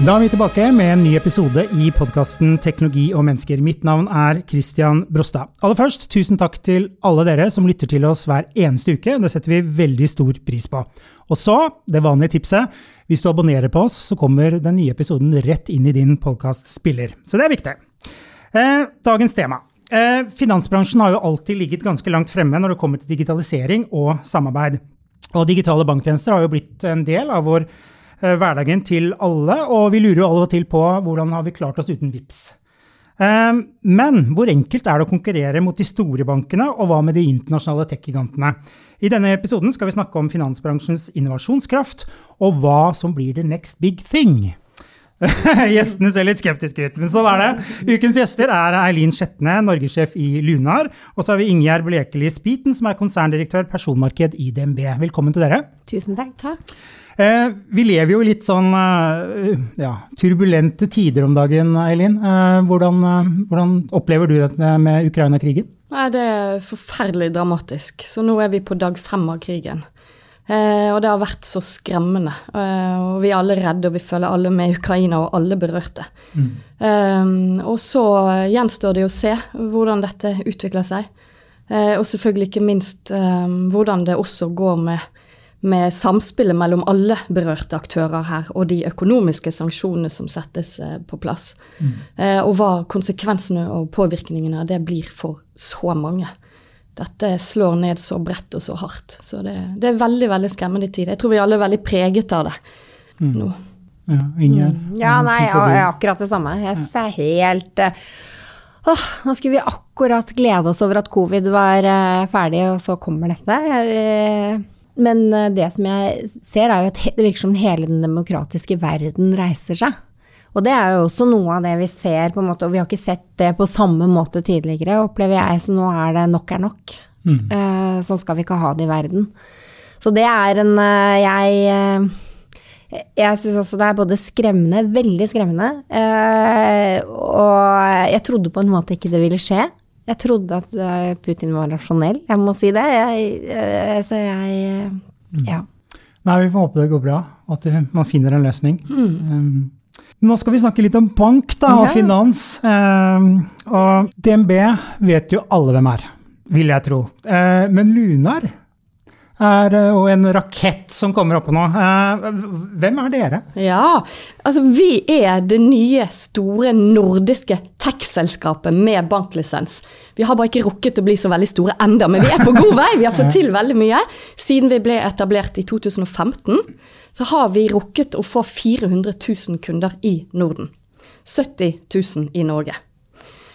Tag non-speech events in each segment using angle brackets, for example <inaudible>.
Da er vi tilbake med en ny episode i podkasten Teknologi og mennesker. Mitt navn er Christian Brostad. Aller først, tusen takk til alle dere som lytter til oss hver eneste uke. Det setter vi veldig stor pris på. Og så, det vanlige tipset. Hvis du abonnerer på oss, så kommer den nye episoden rett inn i din podkastspiller. Så det er viktig. Eh, dagens tema. Eh, finansbransjen har jo alltid ligget ganske langt fremme når det kommer til digitalisering og samarbeid. Og digitale banktjenester har jo blitt en del av vår hverdagen til alle, og vi lurer jo alle til på hvordan har vi klart oss uten VIPS. Eh, men hvor enkelt er det å konkurrere mot de store bankene, og hva med de internasjonale tech-gigantene? I denne episoden skal vi snakke om finansbransjens innovasjonskraft, og hva som blir the next big thing. <laughs> Gjestene ser litt skeptiske ut, men sånn er det. Ukens gjester er Eileen Skjetne, norgessjef i Lunar. Og så har vi Ingjerd Blekeli Spiten, som er konserndirektør personmarked i DNB. Velkommen til dere. Tusen takk. takk. Eh, vi lever jo i litt sånn eh, ja, turbulente tider om dagen, Eileen. Eh, hvordan, hvordan, opplever du det med Ukraina-krigen? Det er forferdelig dramatisk. Så nå er vi på dag fem av krigen. og det har vært så skremmende. og vi er alle redde, og vi føler alle med Ukraina, og alle berørte. Mm. og så gjenstår det å se hvordan dette utvikler seg. og selvfølgelig ikke minst hvordan det også går med med samspillet mellom alle berørte aktører her, og de økonomiske sanksjonene som settes eh, på plass. Mm. Eh, og hva konsekvensene og påvirkningene av det blir for så mange. Dette slår ned så bredt og så hardt. Så det, det er veldig veldig skremmende tid. Jeg tror vi alle er veldig preget av det mm. nå. Ja, Ingjerd? Mm. Ja, nei, akkurat det samme. Jeg synes det er helt uh, Åh, nå skulle vi akkurat glede oss over at covid var ferdig, og så kommer dette. Men eh, det som jeg ser, er jo at det virker som hele den demokratiske verden reiser seg. Og det er jo også noe av det vi ser, på en måte, og vi har ikke sett det på samme måte tidligere, opplever jeg, så nå er det nok er nok. Mm. Sånn skal vi ikke ha det i verden. Så det er en uh, Jeg jeg syns også det er både skremmende, veldig skremmende, og jeg trodde på en måte ikke det ville skje. Jeg trodde at eh, Putin var rasjonell, jeg må si det. Jeg, eh, så jeg mm. Ja. Nei, vi får håpe det går bra, at man finner en løsning. Mm. Um, nå skal vi snakke litt om bank da, og finans. Um, og DNB vet jo alle hvem er, vil jeg tro. Men Lunar er jo en rakett som kommer opp nå. Eh, hvem er dere? Ja, altså vi er det nye, store nordiske tech-selskapet med banklisens. Vi har bare ikke rukket å bli så veldig store enda, men vi er på god vei. Vi har fått <laughs> til veldig mye. Siden vi ble etablert i 2015, så har vi rukket å få 400 000 kunder i Norden. 70 000 i Norge.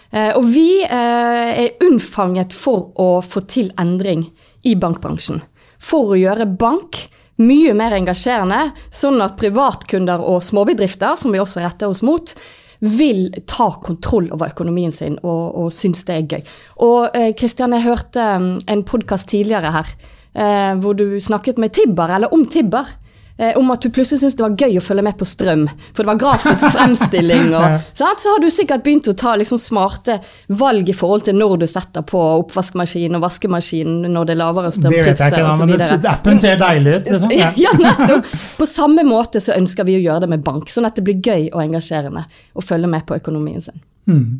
Eh, og vi eh, er unnfanget for å få til endring i bankbransjen for å gjøre bank mye mer engasjerende, sånn at privatkunder og småbedrifter, som vi også retter oss mot, vil ta kontroll over økonomien sin og, og synes det er gøy. Og Kristian, eh, jeg hørte um, en podkast tidligere her eh, hvor du snakket med Tibber, eller om Tibber. Eh, om at du plutselig syntes det var gøy å følge med på strøm, for det var grafisk fremstilling. Og, <laughs> så har du sikkert begynt å ta liksom, smarte valg i forhold til når du setter på oppvaskmaskinen og vaskemaskinen når det er lavere strømtipser osv. Men appen ser deilig ut. Liksom. <laughs> Ja. <laughs> ja, nettopp. På samme måte så ønsker vi å gjøre det med bank, sånn at det blir gøy og engasjerende å følge med på økonomien sin. Mm.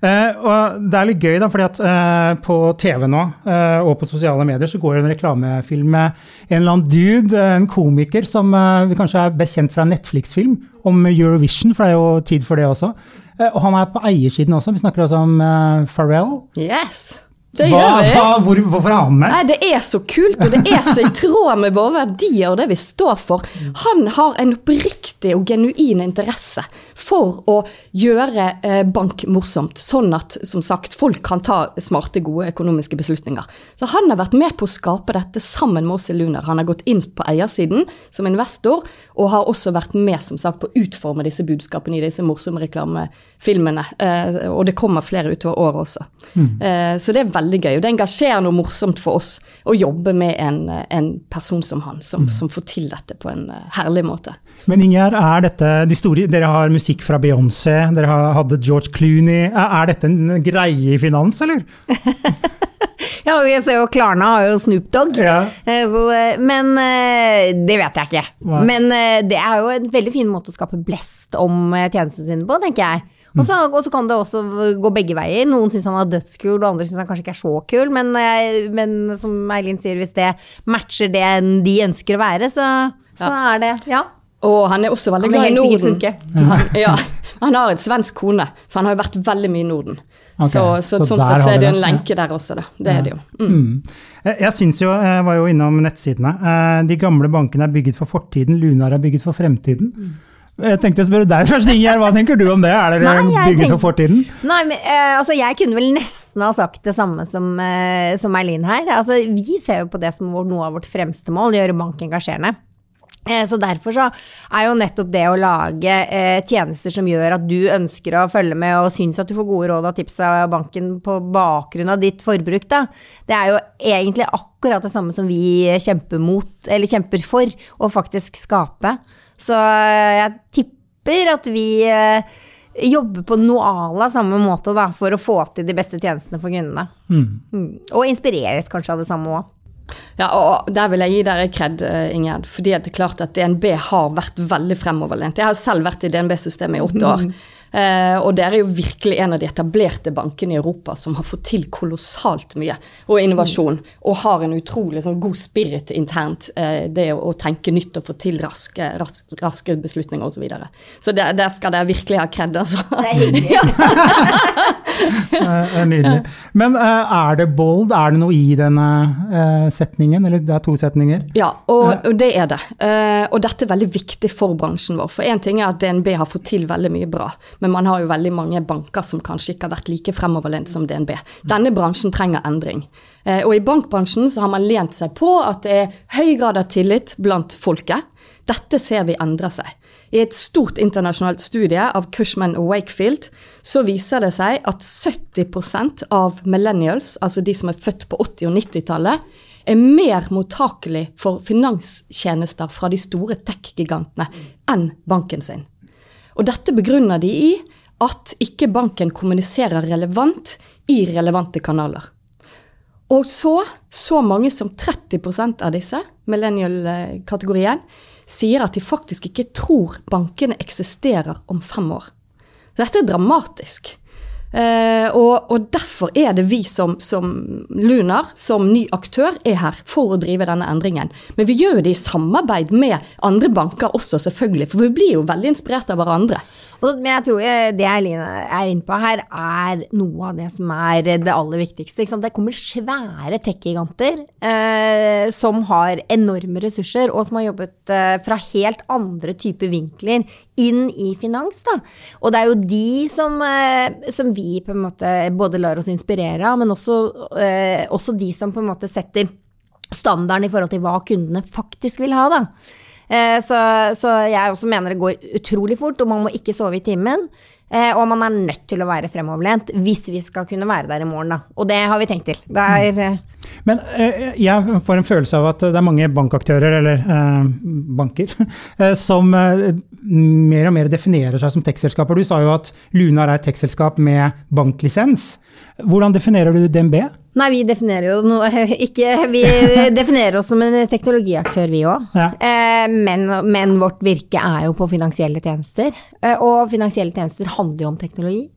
Uh, og det er litt gøy, da, fordi at eh, på TV nå eh, og på sosiale medier så går det en reklamefilm med en eller annen dude, en komiker, som vi kanskje er best kjent fra en Netflix-film om Eurovision, for det er jo tid for det også. og han er på eiersiden også. Vi snakker også om Pharrell. Yes. Det hva, gjør vi. Hva, hvor, hvorfor er han med? Nei, Det er så kult, og det er så i tråd med våre verdier og det vi står for. Han har en oppriktig og genuin interesse for å gjøre eh, bank morsomt, sånn at som sagt, folk kan ta smarte, gode økonomiske beslutninger. Så han har vært med på å skape dette sammen med oss i Lunar. Han har gått inn på eiersiden som investor, og har også vært med som sagt, på å utforme disse budskapene i disse morsomme reklamefilmene. Eh, og det kommer flere utover året også. Mm. Eh, så det er veldig veldig gøy. Og det er engasjerende og morsomt for oss å jobbe med en, en person som han, som, Mm. som får til dette på en eh, herlig måte. Men Ingjerd, er dette de store Dere har musikk fra Beyoncé, dere har, hadde George Clooney. Er, dette en greie i finans, eller? <laughs> Ja, vi ser jo Klarna har jo Snoop Dogg. Ja. Eh, Så, eh, men det vet jeg ikke. Hva? Men det er jo en veldig fin måte å skape blest om tjenestene sine på, tenker jeg. Og så, og så kan det også gå begge veier. Noen syns han er dødskul, og andre syns han kanskje ikke er så kul. Men, eh, men som Eileen sier, hvis det matcher det de ønsker å være, så, så er det Ja. Og han er også veldig glad i Norden. Han, ja, han har en svensk kone, så han har jo vært veldig mye i Norden. Okay, så, så, så sånn sett så er det jo en lenke der også, da. Det er det jo. Mm. Mm. Jeg, syns jo, jeg var jo innom nettsidene, eh, de gamle bankene er bygget for fortiden, Lunar er bygget for fremtiden. Jeg tenkte å spørre deg først, Ingjerd, hva tenker du om det? Er dere jeg bygget for fortiden? Nei, men eh, altså jeg kunne vel nesten ha sagt det samme som, eh, som Eileen her. Altså, vi ser jo på det som vår, noe av vårt fremste mål, gjøre bank engasjerende. Eh, Så derfor så er jo nettopp det å lage eh, tjenester som gjør at du ønsker å følge med og syns at du får gode råd og tips av banken på bakgrunn av ditt forbruk, da. Det er jo egentlig akkurat det samme som vi kjemper mot, eller kjemper for, å faktisk skape. Så eh, jeg tipper at vi eh, jobber på à samme måte da, for å få til de beste tjenestene for kundene. Mm. Og inspireres kanskje av det samme òg. Ja, og der vil jeg gi dere kred, eh, Ingjerd. fordi at det er klart at DNB har vært veldig fremoverlent. Jeg har selv vært i DNB-systemet i åtte år. Eh, og dere er jo virkelig en av de etablerte bankene i Europa som har fått til kolossalt mye. Og innovasjon. Og har en utrolig sånn, god spirit internt. Eh, det å, å tenke nytt og få til raske, raske, raske beslutninger osv. Så, videre. så der, der skal dere virkelig ha kred, altså. Det er hyggelig. <laughs> <laughs> Eh, Nydelig. Men eh, er det bold? Er det noe i denne eh, setningen? Eller det er to setninger? Ja, og, og det er det. Eh, og dette er veldig viktig for bransjen vår. For én ting er at DNB har fått til veldig mye bra, men man har jo veldig mange banker som kanskje ikke har vært like fremoverlent som DNB. Denne bransjen trenger endring. Eh, og i bankbransjen så har man lent seg på at det er høy grad av tillit blant folket. Dette ser vi endre seg. I et stort internasjonalt studie av Cushman og Wakefield så viser det seg at 70% av millennials, altså de som er født på 80- og 90-tallet, er mer mottakelig for finanstjenester fra de store tech-gigantene enn banken sin. Og dette begrunner de i at ikke banken kommuniserer relevant i relevante kanaler. Og så, så mange som 30% av disse, millennial-kategorien, sier at de faktisk ikke tror bankene eksisterer om fem år. Dette er dramatisk. Eh, og, og derfor er det vi som, som Lunar, som ny aktør, er her for å drive denne endringen. Men vi gjør det i samarbeid med andre banker også, selvfølgelig. For vi blir jo veldig inspirert av hverandre. Og, men jeg tror det Eileen er inne på her, er noe av det som er det aller viktigste. Det kommer svære tech-giganter eh, som har enorme ressurser, og som har jobbet eh, fra helt andre typer vinkler inn i finans. Da. Og det er jo de som, eh, som vi på en måte både lar oss inspirere av, men også, eh, også de som på en måte setter standarden i forhold til hva kundene faktisk vil ha. da. Eh, Så, så jeg også mener det går utrolig fort, og man må ikke sove i timen. Eh, Og man er nødt til å være fremoverlent hvis vi skal kunne være der i morgen. Da. Og det har vi tenkt til. Det er, eh, Men jeg får en følelse av at det er mange bankaktører, eller eh, banker, <laughs> som mer og mer definerer seg som tech-selskaper. Du sa jo at Lunar er et tech-selskap med banklisens. Hvordan definerer du DNB? Nei, vi definerer jo noe <laughs> ikke, Vi definerer oss som en teknologiaktør, vi òg. Ja. Men, men vårt virke er jo på finansielle tjenester. Eh, Og finansielle tjenester handler jo om teknologi.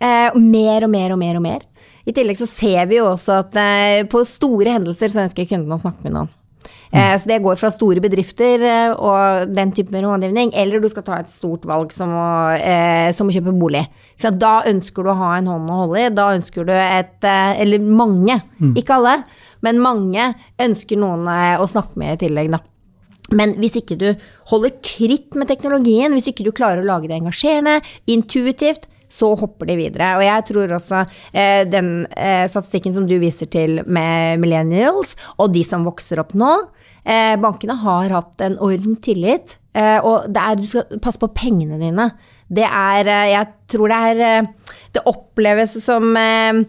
Eh, Mer og mer og mer og mer. I tillegg så ser vi jo også at eh, på store hendelser så ønsker kundene å snakke med noen. Eh, Så det går fra store bedrifter eh, og den type rådgivning, eller du skal ta et stort valg som å, eh, som å kjøpe bolig. Så? Da ønsker du å ha en hånd å holde i. Da ønsker du et Eller mange, ikke alle, men mange ønsker noen å snakke med i tillegg, da. Men hvis ikke du holder tritt med teknologien, hvis ikke du klarer å lage det engasjerende, intuitivt, så hopper de videre. Og jeg tror også eh, den eh, statistikken som du viser til med millennials, og de som vokser opp nå, eh, bankene har hatt en orden tillit, eh, og det er, du skal passe på pengene dine. Det er, eh, jeg tror det er, eh, det oppleves som eh,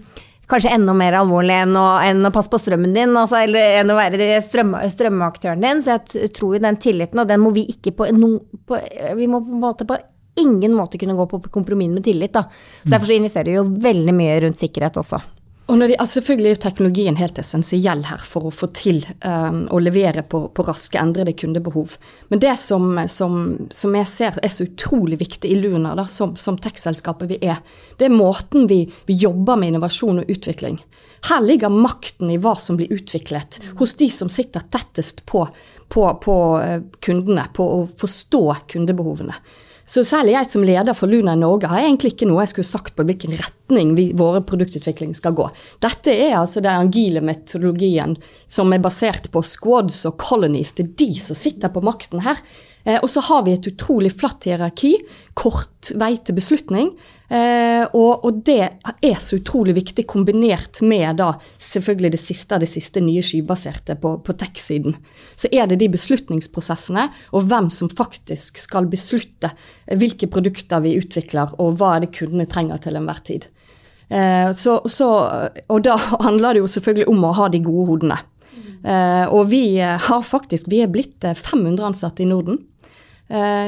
kanskje enda mer alvorlig enn å, enn å passe på strømmen din, altså, eller enn å være strøm, strømaktøren din. Så jeg tror jo den tilliten, og den må vi ikke på, no, på Vi må på en måte på ingen måte kunne gå på kompromiss med tillit, da. Så derfor så investerer vi jo veldig mye rundt sikkerhet også. Og de, altså selvfølgelig er teknologien helt essensiell her for å få til um, å levere på, på, raske, endrede kundebehov. Men det som, som, som, jeg ser er så utrolig viktig i Luna, da, som, som tech-selskapet vi er, det er måten vi, vi, jobber med innovasjon og utvikling. Her ligger makten i hva som blir utviklet, hos de som sitter tettest på, på, på uh, kundene, på å forstå kundebehovene. Så særlig jeg som leder for Luna i Norge har egentlig ikke noe jeg skulle sagt på hvilken retning vi, våre produktutvikling skal gå. Dette er altså den agile metodologien som er basert på squads og colonies. Det er de som sitter på makten her. Eh, og så har vi et utrolig flatt hierarki, kort vei til beslutning. Eh, og, og, det er så utrolig viktig, kombinert med da selvfølgelig det siste av det siste nye skybaserte på, på tech-siden. Så er det de beslutningsprosessene, og hvem som faktisk skal beslutte hvilke produkter vi utvikler, og hva er det kundene trenger til enhver tid. Eh, så, så, og da handler det jo selvfølgelig om å ha de gode hodene. Eh, og vi har faktisk, vi er blitt 500 ansatte i Norden.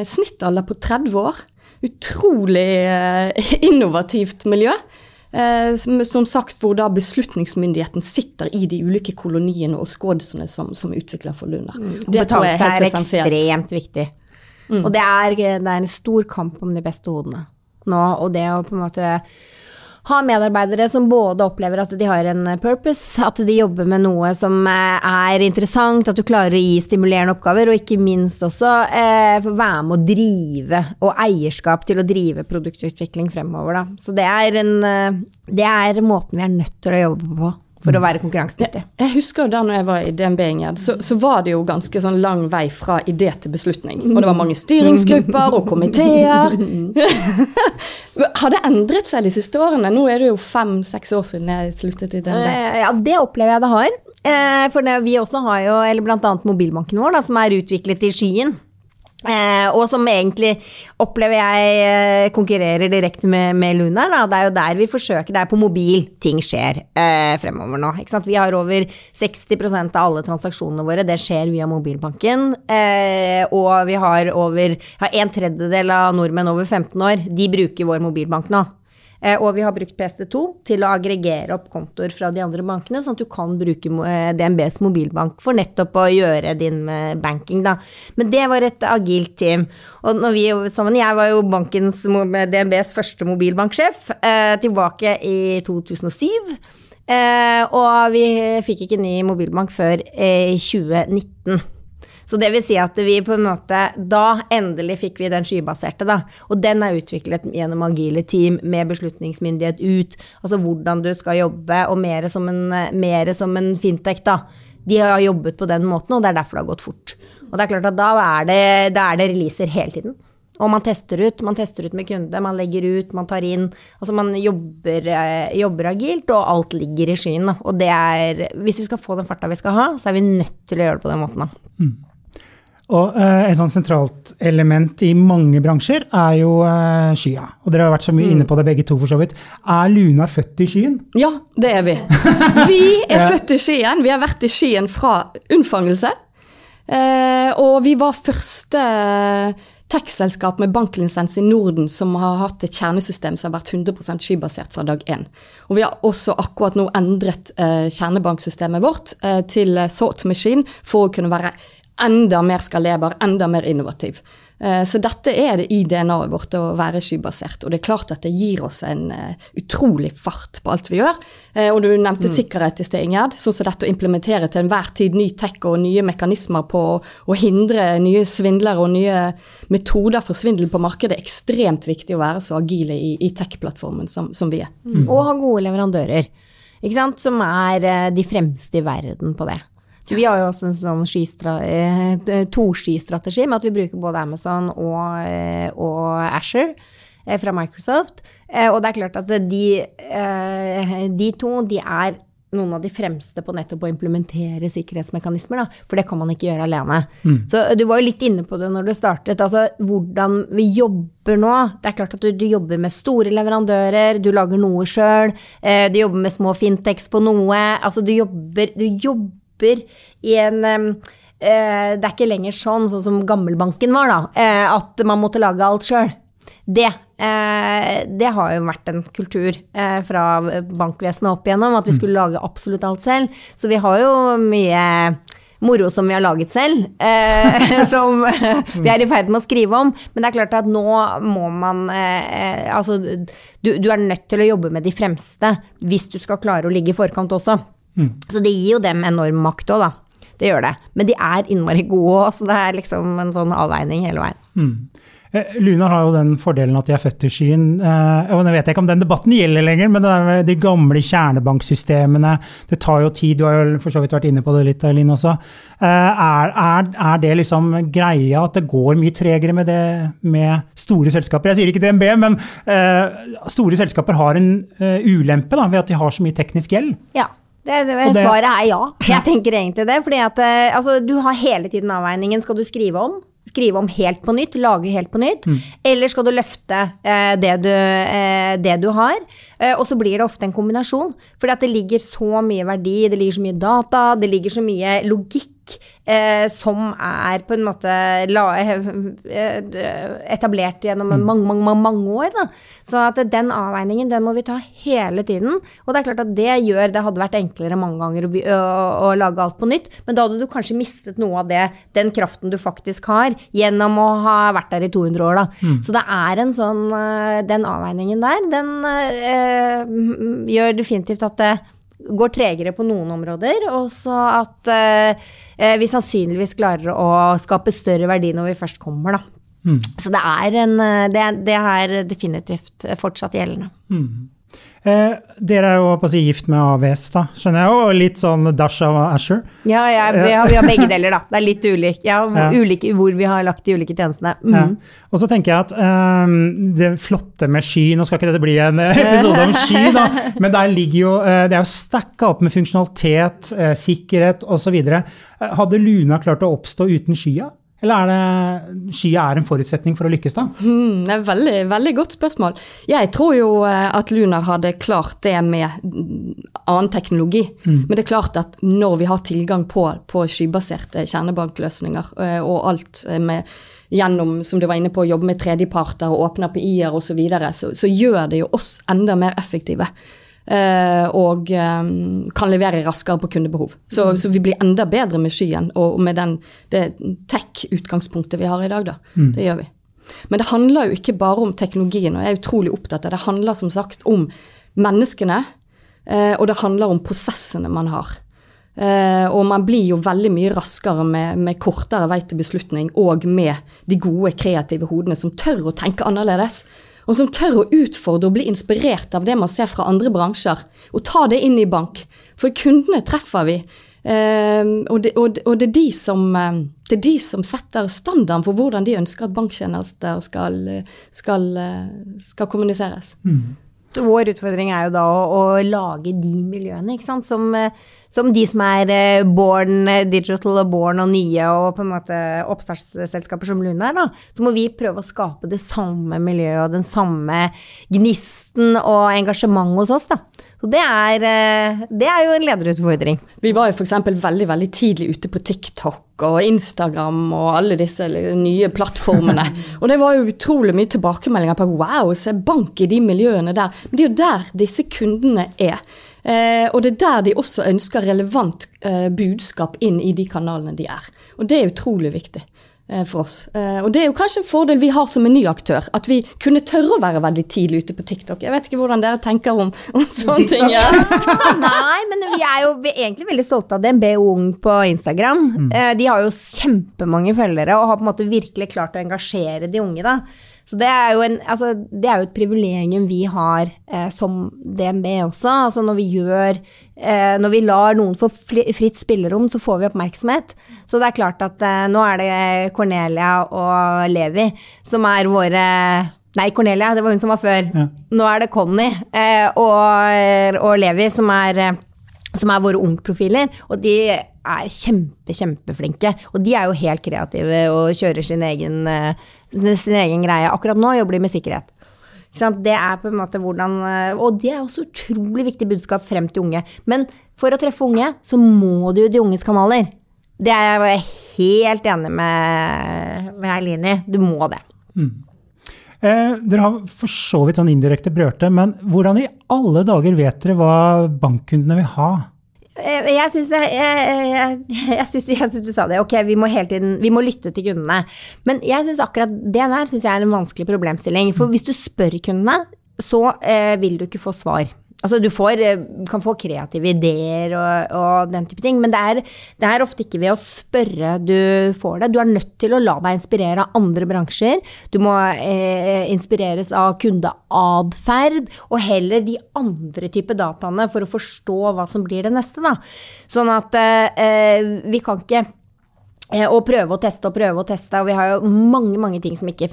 Snittalder på 30 år utrolig eh, <laughs> innovativt miljø. Eh, som sagt, hvor da beslutningsmyndigheten sitter i de ulike koloniene og skådsene som, som utvikler for Lunar. Mm. Det tror jeg er helt er ekstremt viktig. Mm. Og det er, det er, en stor kamp om de beste hodene nå. Og det å på en måte ha medarbeidere som både opplever at de har en purpose, at de jobber med noe som eh, er interessant, at du klarer å gi stimulerende oppgaver, og ikke minst også eh, være med å drive, og eierskap til å drive produktutvikling fremover, da. Så det er, en, eh, det er måten vi er nødt til å jobbe på for å være konkurransedyktig. Jeg, jeg husker da når jeg var i DNB, Ingrid, så, så, var det jo ganske sånn lang vei fra idé til beslutning. Og det var mange styringsgrupper og komiteer. <laughs> Har det endret seg de siste årene? Nå er det jo fem-seks år siden jeg sluttet i DNB. Eh, ja, det opplever jeg det har. Eh, for vi også har jo, eller blant annet mobilbanken vår, da, som er utviklet i skyen. Eh, og som egentlig opplever jeg eh, konkurrerer direkte med, med Lunar. Da. Det er jo der vi forsøker, det er på mobil ting skjer eh, fremover nå. Vi har over 60% av alle transaksjonene våre, det skjer via mobilbanken. Eh, og vi har over ja, en tredjedel av nordmenn over 15 år, de bruker vår mobilbank nå. Eh, og vi har brukt PST2 til å aggregere opp kontoer fra de andre bankene, sånn at du kan bruke eh, DNBs mobilbank for nettopp å gjøre din eh, banking, da. Men det var et agilt team. Og når vi sammen, jeg var jo bankens, DNBs første mobilbanksjef tilbake i 2007. og vi fikk ikke ny mobilbank før i 2019. Så det vil si at vi på en måte Da endelig fikk vi den skybaserte, da. Og den er utviklet gjennom agile team med beslutningsmyndighet ut. Altså hvordan du skal jobbe, og mer som en, mer som en fintech, da. De har jobbet på den måten, og det er derfor det har gått fort. Og det er klart at da er det, da er det releaser hele tiden. Og man tester ut, man tester ut med kunde, man legger ut, man tar inn. Altså man jobber, eh, jobber agilt, og alt ligger i skyen. Og det er Hvis vi skal få den farta vi skal ha, så er vi nødt til å gjøre det på den måten, da. Mm. Og eh, Et sånn sentralt element i mange bransjer er jo eh, skya. Og Dere har vært så mye mm. inne på det begge to. for så vidt. Er Luna født i skyen? Ja, det er vi. <laughs> Vi er født i skyen. Vi har vært i skyen fra unnfangelse. Eh, og vi var første tech-selskap med banklisens i Norden som har hatt et kjernesystem som har vært 100% skybasert fra dag én. Og vi har også akkurat nå endret kjernebanksystemet vårt til Thought Machine for å kunne være enda mer skalerbar, enda mer innovativ. Eh, så dette er det i DNA-et vårt å være skybasert. Og det er klart at det gir oss en uh, utrolig fart på alt vi gjør. Uh, og du nevnte mm. sikkerhet i sted, Ingjerd. Sånn som dette å implementere til enhver tid ny tech og nye mekanismer på å hindre nye svindlere og nye metoder for svindel på markedet. er ekstremt viktig å være så agile i, i tech-plattformen som, som, vi er. Mm. Og ha gode leverandører, ikke sant? som er de fremste i verden på det. Så vi har jo også en sånn eh, toskistrategi med at vi bruker både Amazon og, eh, og Asher eh, fra Microsoft. Og det er klart at de, de to, de er noen av de fremste på nettopp å implementere sikkerhetsmekanismer, da. For det kan man ikke gjøre alene. Mm. Så du var jo litt inne på det når du startet. Altså hvordan vi jobber nå. Det er klart at du, du jobber med store leverandører, du lager noe sjøl, eh, du jobber med små Fintex på noe. Altså du jobber, du jobber i en eh, Det er ikke lenger sånn, sånn som gammelbanken var, da, eh, at man måtte lage alt sjøl. Det, eh, det har jo vært en kultur eh, fra bankvesenet opp igjennom, at vi skulle lage absolutt alt selv. Så vi har jo mye moro som vi har laget selv, eh, <laughs> som vi er i ferd med å skrive om. Men det er klart at nå må man eh, Altså, du, du er nødt til å jobbe med de fremste hvis du skal klare å ligge i forkant også. Så det gir jo dem enorm makt òg, da. Det gjør det. Men de er innmari gode òg, så det er liksom en sånn avveining hele veien. Mm. Lunar har jo den fordelen at de er født i skyen. Eh, og Nå vet jeg ikke om den debatten gjelder lenger, men det er med de gamle kjernebanksystemene. Det tar jo tid, du har jo for så vidt vært inne på det litt, Eileen også. Eh, Er, er, er det liksom greia at det går mye tregere med det med store selskaper? Jeg sier ikke DNB, men eh, store selskaper har en eh, ulempe da, ved at de har så mye teknisk gjeld. Ja. Det, det, det- svaret er ja. Jeg tenker egentlig det. fordi at eh, altså, du har hele tiden avveiningen. Skal du skrive om? Skrive om helt på nytt, lage helt på nytt? Eller skal du løfte eh, det, du, eh, det du har? Eh, og så blir det ofte en kombinasjon. Fordi at det ligger så mye verdi, det ligger så mye data, det ligger så mye logikk eh, som er på en måte la, eh, etablert gjennom mange, mange, mange, mange år. Da. Så at den avveiningen den må vi ta hele tiden. Og det er klart at det gjør Det hadde vært enklere mange ganger å, å, å lage alt på nytt, men da hadde du kanskje mistet noe av det, den kraften du faktisk har, gjennom å ha vært der i 200 år. Da. Så det er en sånn eh, Den avveiningen der, den eh, gjør definitivt at det går tregere på noen områder, og så at eh, eh, vi sannsynligvis klarer å skape større verdi når vi først kommer, da. Så det er, en, eh, det, er, det er definitivt fortsatt gjeldende. Eh, dere er jo på å si gift med AVS, da, skjønner jeg, og litt sånn dash av Asher. Ja, ja vi, har, vi har <laughs> begge deler, da. Det er litt ulik, ja, Ja. ulike, hvor vi har lagt de ulike tjenestene. Mm. Og så tenker jeg at um, det flotte med sky Nå skal ikke dette bli en eh, episode om sky, da, <laughs> men der ligger jo eh, Det er jo stacka opp med funksjonalitet, eh, sikkerhet osv. Hadde Luna klart å oppstå uten skya? Eller er det skya er en forutsetning for å lykkes, da? Hmm, det er et veldig, veldig godt spørsmål. Jeg tror jo eh, at Lunar hadde klart det med annen teknologi. Men det er klart at når vi har tilgang på, på skybaserte kjernebankløsninger eh, og alt eh, med gjennom, som du var inne på, å jobbe med tredjeparter og åpne API-er osv., så, videre, så så gjør det jo oss enda mer effektive. Eh, og eh, kan levere raskere på kundebehov. Så, så vi blir enda bedre med skyen og med den, det tech-utgangspunktet vi har i dag. Da. Det gjør vi. Men det handler jo ikke bare om teknologien, og jeg er utrolig opptatt av det. Det handler som sagt om menneskene, eh, og det handler om prosessene man har. Eh, og man blir jo veldig mye raskere med, med kortere vei til beslutning, og med de gode, kreative hodene som tør å tenke annerledes. Og som tør å utfordre og bli inspirert av det man ser fra andre bransjer, og ta det inn i bank. For kundene treffer vi. Eh, og, det, er de som, eh, det er de som setter standarden for hvordan de ønsker at banktjenester skal, skal, eh, skal kommuniseres. Så Vår utfordring er jo da å, å lage de miljøene, ikke sant. Som, eh, som de som er eh, born eh, digital og born og nye og på en måte oppstartsselskaper som Lune er, da. Så må vi prøve å skape det samme miljøet og den samme gnisten og engasjementet hos oss, da. Så det er, eh, det er jo en lederutfordring. Vi var jo f.eks. veldig veldig tidlig ute på TikTok og Instagram og alle disse nye plattformene. <laughs> Og det var jo utrolig mye tilbakemeldinger på wow, se bank i de miljøene der. Men det er jo der disse kundene er. Eh, og det er der de også ønsker relevant eh, budskap inn i de kanalene de er. Og det er utrolig viktig for oss. Eh, og det er jo kanskje en fordel vi har som en ny aktør, at vi kunne tørre å være veldig tidlig ute på TikTok. Jeg vet ikke hvordan dere tenker om, om sånne ting. Ja. <laughs> Nei, men vi er jo vi er egentlig veldig stolte av DNB Ung på Instagram. Mm. De har jo kjempemange følgere og har på en måte virkelig klart å engasjere de unge, da. Så det er en, altså, det er jo et privilegium vi har eh, som DNB også. Altså når vi gjør eh, Når vi lar noen få fritt spillerom, så får vi oppmerksomhet. Så det er klart at eh, nå er det Cornelia og Levi som er våre Nei, Cornelia, det var hun som var før. Ja. Nå er det Conny eh, og, og Levi som er eh, som er våre ungprofiler, og de er kjempe, kjempeflinke. Og de er jo helt kreative og kjører sin egen, eh, sin egen greie. Akkurat nå jobber de med sikkerhet. Det er på en måte hvordan eh, Og det er også utrolig viktig budskap frem til unge. Men for å treffe unge, så må du jo de unges kanaler. Det er jeg helt enig med, med Eileen i. Du må det. Eh, dere har for så vidt sånn indirekte berørt det, men hvordan i alle dager vet dere hva bankkundene vil ha? Eh, Jeg syns, synes, synes du sa det. Ok, vi må hele tiden vi må lytte til kundene. Men jeg syns akkurat det der synes jeg er en vanskelig problemstilling. For hvis du spør kundene, så eh, vil du ikke få svar. Altså du får, eh, kan få kreative ideer og, og den type ting, men det er, det er ofte ikke ved å spørre du får det. Du er nødt til å la deg inspirere av andre bransjer. Du må eh, inspireres av kundeatferd, og heller de andre typer dataene for å forstå hva som blir det neste. Da. Sånn at eh, vi kan ikke eh, og prøve å teste og prøve å teste, og vi har jo mange, mange ting som ikke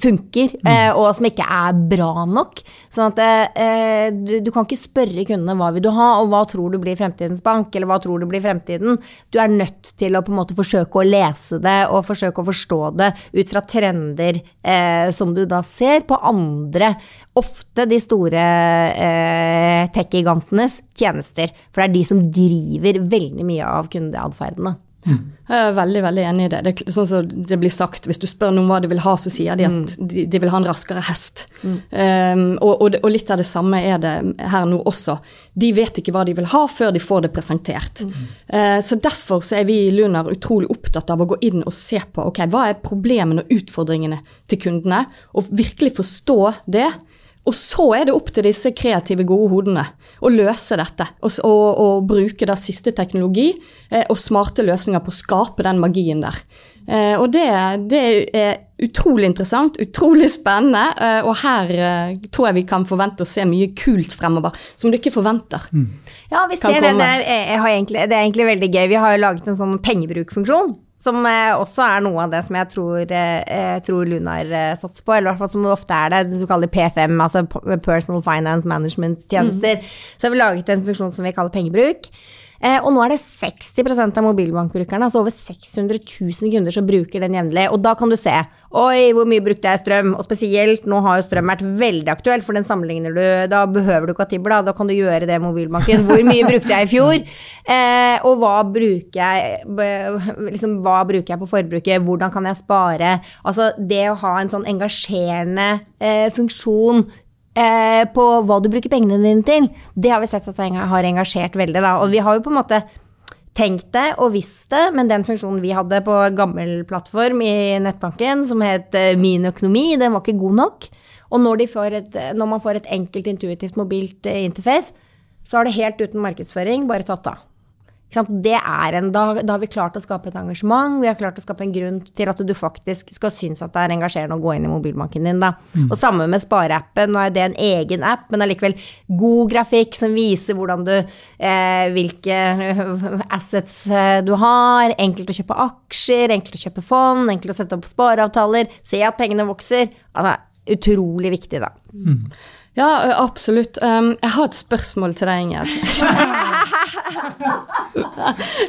funker, eh, og som ikke er bra nok. Sånn at eh, du, du kan ikke spørre kundene hva vil du ha, og hva tror du blir fremtidens bank, eller hva tror du blir fremtiden. Du er nødt til å på en måte forsøke å lese det, og forsøke å forstå det ut fra trender eh, som du da ser på andre, ofte de store eh, tech-gigantenes tjenester. For det er de som driver veldig mye av kundeatferdene. Jeg er veldig veldig enig i det. Det sånn som det blir sagt, Hvis du spør noen hva de vil ha, så sier de at de, de vil ha en raskere hest. Um, og, og, og litt av det samme er det her nå også. De vet ikke hva de vil ha før de får det presentert. Eh, så Derfor så er vi i Lunar utrolig opptatt av å gå inn og se på ok, hva er problemene og utfordringene til kundene, og virkelig forstå det. Og så er det opp til disse kreative, gode hodene å løse dette. Og, og, og bruke da siste teknologi eh, og smarte løsninger på å skape den magien der. Eh, og det, det er utrolig interessant, utrolig spennende, eh, og her eh, tror jeg vi kan forvente å se mye kult fremover som du ikke forventer. Ja, vi ser det. Det er, egentlig, det er egentlig veldig gøy. Vi har jo laget en sånn pengebrukfunksjon. Som eh, også er noe av det som jeg tror, eh, jeg tror Lunar eh, satser på. Eller i hvert fall som ofte er det, det som kaller P5, altså Personal Finance Management tjenester. Så har vi laget en funksjon som vi kaller pengebruk. Eh, og nå er det 60% av mobilbankbrukerne, altså over 600 000 kunder som bruker den jevnlig. Og da kan du se Oi, hvor mye brukte jeg strøm? Og spesielt nå har jo strøm vært veldig aktuelt, for den sammenligner du Da behøver du ikke ha Tibber, da. Da kan du gjøre det i mobilbanken. <laughs> Hvor mye brukte jeg i fjor? Eh, og hva bruker jeg liksom, Hva bruker jeg på forbruket? Hvordan kan jeg spare? Altså det å ha en sånn engasjerende eh, funksjon eh, på hva du bruker pengene dine til, det har vi sett at det har engasjert veldig. Da. Og vi har jo på en måte tenkt det og visst det, men den funksjonen vi hadde på gammel plattform i nettbanken, som het eh, Min økonomi, den var ikke god nok. Og når, et, når man får et enkelt, intuitivt, mobilt eh, interface, så har det helt uten markedsføring bare tatt av. Ikke sant? Det er en, da, da har vi klart å skape et engasjement, vi har klart å skape en grunn til at du faktisk skal synes at det er engasjerende å gå inn i mobilbanken din. Da. Og samme med spareappen, nå er det en egen app, men allikevel god grafikk som viser hvordan du, eh, hvilke assets eh, du har, enkelt å kjøpe aksjer, enkelt å kjøpe fond, enkelt å sette opp spareavtaler, se at pengene vokser. Altså, utrolig viktig, da. Ja, absolutt. Um, jeg har et spørsmål til deg, Ingjerd. <laughs>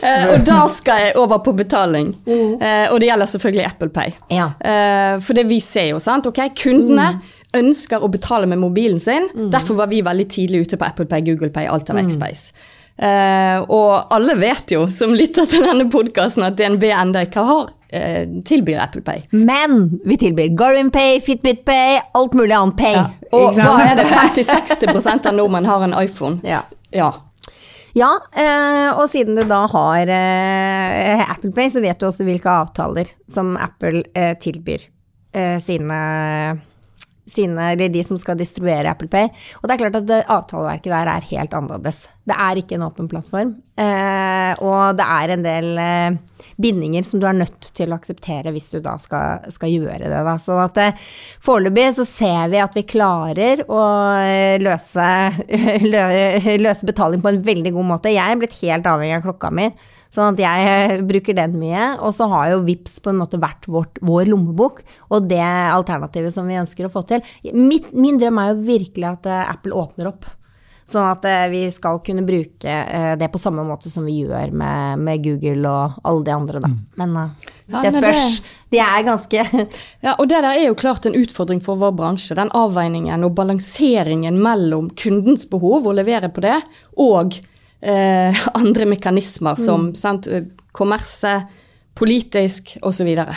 Eh, og da skal jeg over på betaling. Eh, og det gjelder selvfølgelig Apple Pay. Ja. Uh, for det vi ser jo, sant. Ok, kundene ønsker å betale med mobilen sin. Derfor var vi veldig tidlig ute på Apple Pay, Google Pay, alt av Xpace. Eh, og alle vet jo, som lytter til denne podkasten, at DNB enda ikke har tilbyr Apple Pay. Men vi tilbyr Garmin Pay, Fitbit Pay, alt mulig annet pay. Og da er det 50-60% av nordmenn har en iPhone? Ja. Ja. Ja, eh, og siden du da har eh, Apple Pay, så vet du også hvilke avtaler som Apple eh, tilbyr sine, sine Eller de som skal distribuere Apple Pay. Og det er klart at det, avtaleverket der er helt annerledes. Det er ikke en åpen plattform. Eh, og det er en del eh, bindinger som du er nødt til å akseptere hvis du da skal, skal gjøre det. Da. Så at eh, foreløpig så ser vi at vi klarer å eh, løse, <laughs> lø- løse betaling på en veldig god måte. Jeg er blitt helt avhengig av klokka mi. Sånn at jeg eh, bruker den mye. Og så har jo VIPS på en måte vært vårt, vår lommebok, og det alternativet som vi ønsker å få til. Mitt, min drøm er jo virkelig at eh, Apple åpner opp. Sånn at eh, vi skal kunne bruke det på samme måte som vi gjør med, med Google og alle de andre, da. Men eh, Ja, det men spørs. De er ganske Ja, og det der er jo klart en utfordring for vår bransje. Den avveiningen og balanseringen mellom kundens behov, å levere på det, og eh, <laughs> andre mekanismer som sant, eh, kommerse, politisk osv. Så, videre.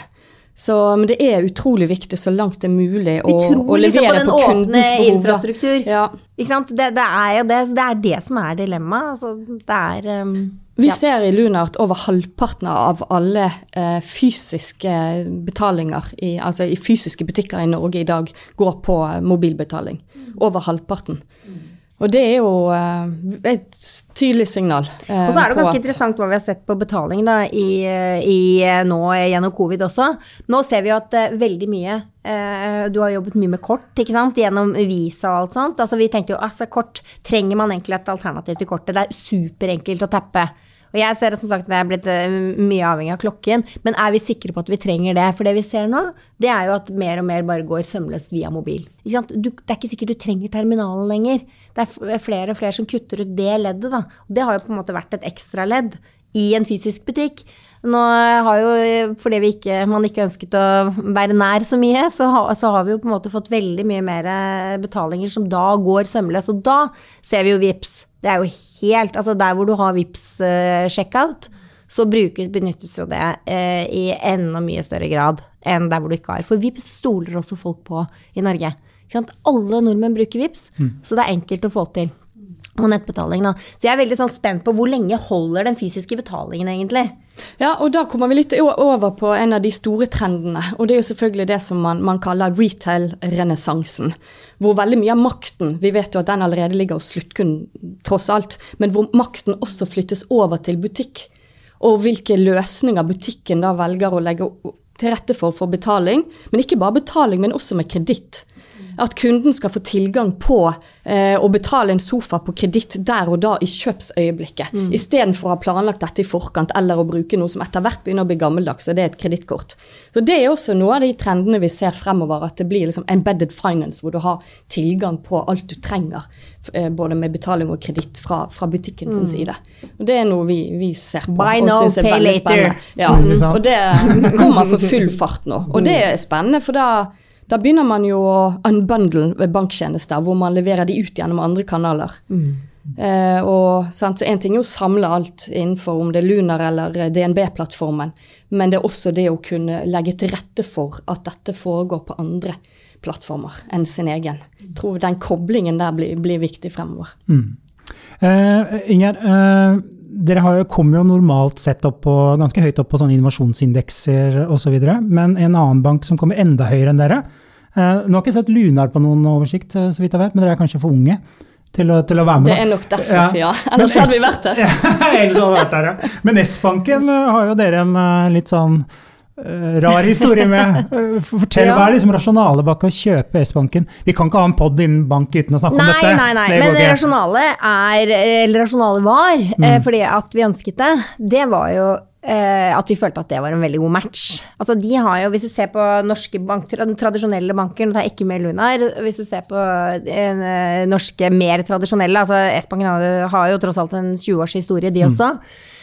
så men det er utrolig viktig så langt det er mulig å, å levere på på, kundens behov. Ja. Ikke sant? Det, det er jo det, det er det som er dilemmaet. Altså, det er um, Vi ja. ser i Luna at over halvparten av alle eh, fysiske betalinger, i, altså i fysiske butikker i Norge i dag, går på eh, mobilbetaling. Over halvparten. Og det er jo eh, et tydelig signal. eh, Og så er det ganske interessant hva vi har sett på betaling da, i, i, nå gjennom covid også. Nå ser vi jo at eh, veldig mye eh, Du har jobbet mye med kort, ikke sant? Gjennom Visa og alt sånt. Altså, vi tenkte jo altså kort trenger man egentlig et alternativ til kortet. Det er superenkelt å tappe. Og jeg ser det som sagt det er blitt eh, mye avhengig av klokken, men er vi sikre på at vi trenger det? For det vi ser nå, det er jo at mer og mer bare går sømløst via mobil. Du, det er ikke sikkert du trenger terminalen lenger. Det er flere og flere som kutter ut det leddet, da. Det har jo på en måte vært et ekstra ledd i en fysisk butikk. Nå har jo, fordi vi ikke, man ikke ønsket å være nær så mye, så, ha, så har vi jo på en måte fått veldig mye mer betalinger som da går sømløs. Og da ser vi jo VIPS. Det er jo helt Altså der hvor du har VIPS eh, checkout, så bruker, benyttes jo det eh, i enda mye større grad enn der hvor du ikke har. For VIPS stoler også folk på i Norge. Alle nordmenn bruker VIPS, så det er enkelt å få til. Og nettbetaling, da. Så jeg er veldig sånn spent på hvor lenge holder den fysiske betalingen egentlig. Ja, og da kommer vi litt over på en av de store trendene. Og det er jo selvfølgelig det som man, man kaller retail-renessansen. Hvor veldig mye av makten Vi vet jo at den allerede ligger hos sluttkunden, tross alt. Men hvor makten også flyttes over til butikk. Og hvilke løsninger butikken da velger å legge til rette for for betaling. Men ikke bare betaling, men også med kreditt. At kunden skal få tilgang på eh, å betale en sofa på kreditt der og da i kjøpsøyeblikket. Mm. Istedenfor å ha planlagt dette i forkant eller å bruke noe som etter hvert begynner å bli gammeldags, og det er et kredittkort. Så det er også noe av de trendene vi ser fremover, at det blir liksom embedded finance, hvor du har tilgang på alt du trenger, eh, både med betaling og kreditt fra, fra butikken sin side. Og det er noe vi, vi ser på Buy og now, synes er pay veldig later. spennende. Ja, Mm. og det <laughs> kommer for full fart nå. Og det er spennende, for da da begynner man jo å unbundle banktjenester, hvor man leverer de ut gjennom andre kanaler. Eh, og sant, så En ting er å samle alt innenfor om det er Lunar eller DNB-plattformen, men det er også det å kunne legge til rette for at dette foregår på andre plattformer enn sin egen. Jeg tror den koblingen der blir, blir viktig fremover. Mm. Eh, Inger, eh, dere kommer jo normalt sett opp på, ganske høyt opp på sånne innovasjonsindekser osv., men en annen bank som kommer enda høyere enn dere eh, Nå har jeg ikke sett Lunar på noen oversikt, eh, så vidt jeg vet, men dere er kanskje for unge til å, til å være med? Det er nok derfor, ja. ja. Ellers hadde vi vært der. <laughs> Ja, ellers hadde vi vært der, ja. Men S-banken eh, har jo dere en eh, litt sånn rar historie med. Eh, Fortell, Ja. hva er liksom rasjonalet bak å kjøpe S-banken? Vi kan ikke ha en pod innen bank uten å snakke om dette. nei, nei. Det Men det rasjonale er, eller rasjonale var, eh, fordi at vi ønsket det, det var jo eh, at vi følte at det var en veldig god match. Altså de har jo, Hvis du ser på norske banker, den tradisjonelle banker, det er ikke med Lunar, hvis du ser på eh, norske mer tradisjonelle, altså S-banken har, jo tross alt en 20 års historie, de også. Eh,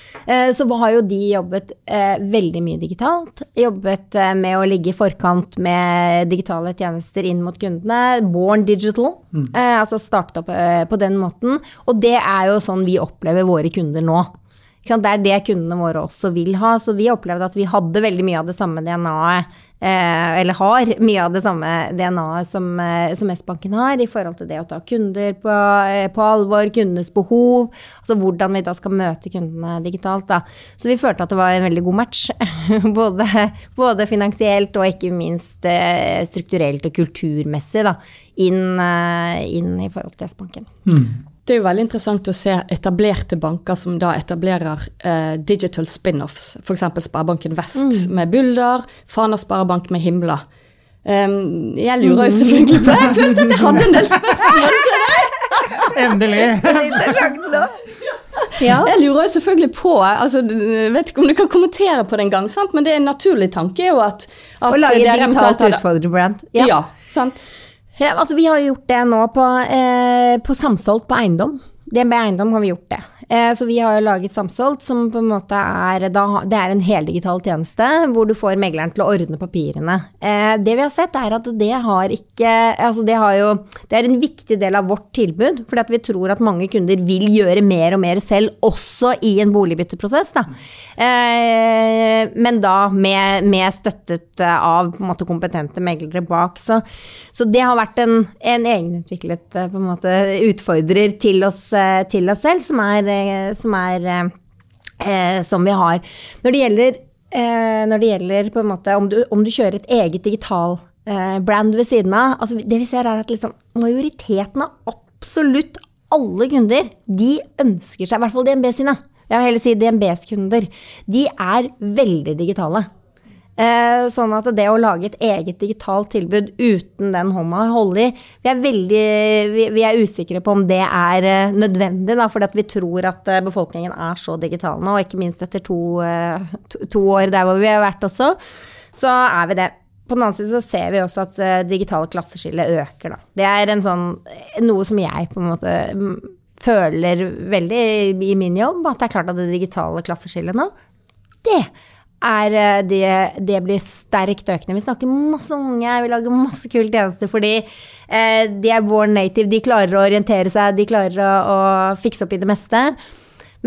Så har jo de jobbet eh, veldig mye digitalt. Jobbet eh, med å ligge i forkant med digitale tjenester inn mot kundene. Born digital. Mm. altså startet opp eh, på den måten. Og det er jo sånn vi opplever våre kunder nå. Det er det kundene våre også vil ha. Så vi opplevde at vi hadde veldig mye av det samme DNA-et, eh, eller har mye av det samme DNA-et som, eh, som S-banken har, i forhold til det å ta kunder på, eh, på alvor, kundenes behov, altså hvordan vi da skal møte kundene digitalt. Da. Så vi følte at det var en veldig god match, <laughs> både, både finansielt og ikke minst eh, strukturelt og kulturmessig, da, inn, inn i forhold til S-banken. Det er jo veldig interessant å se etablerte banker som da etablerer eh, digital spin-offs. F.eks. Sparebanken Vest med Bulder, Fana Sparebank med Himla. Um, jeg lurer jo selvfølgelig på Jeg følte at jeg hadde en del <laughs> spørsmål til deg! Endelig! <laughs> Ja. Jeg lurer jo selvfølgelig på altså, Vet ikke om du kan kommentere på det en gang, men det er en naturlig tanke jo at, at Å lage digitalt utfordrende brand. utfordrerbrand. Ja. sant? Ja, altså, vi har gjort det nå på, eh, på Samsolgt på eiendom. DNB Eiendom har vi gjort det. Eh, så vi har jo laget Samsolgt, som på en måte er Det er en heldigital tjeneste hvor du får megleren til å ordne papirene. Eh, det vi har sett, er at det har ikke Altså, det har jo Det er en viktig del av vårt tilbud, fordi vi tror at mange kunder vil gjøre mer og mer selv, også i en boligbytteprosess, da. Eh, men da med, med støttet av måte kompetente meglere bak. Så, så det har vært en, en egenutviklet en måte utfordrer til oss til oss selv, som er, som, er, eh, som vi har. Når det gjelder, når det gjelder måte om du, om du kjører et eget digital brand ved siden av altså Det vi ser, er at liksom, majoriteten av absolutt alle kunder, de ønsker seg, i hvert fall DNB sine, jeg vil heller si DNBs kunder, de er veldig digitale. Eh, sånn at det å lage et eget digitalt tilbud uten den hånda å holde i Vi er veldig vi, vi er usikre på om det er eh, nødvendig, fordi vi tror at eh, befolkningen er så digital nå, og ikke minst etter to, to, to, år der hvor vi har vært også, så er vi det. På den annen side så ser vi også at uh, digitale klasseskille øker, da. Det er sånn, noe som jeg på en måte føler veldig i min jobb, at det er klart at det digitale klasseskillet nå, det er eh, det, det, blir sterkt økende. Vi snakker masse unge, vi lager masse kule tjenester fordi eh, de er born native, de klarer å orientere seg, de klarer å, å fikse opp i det meste.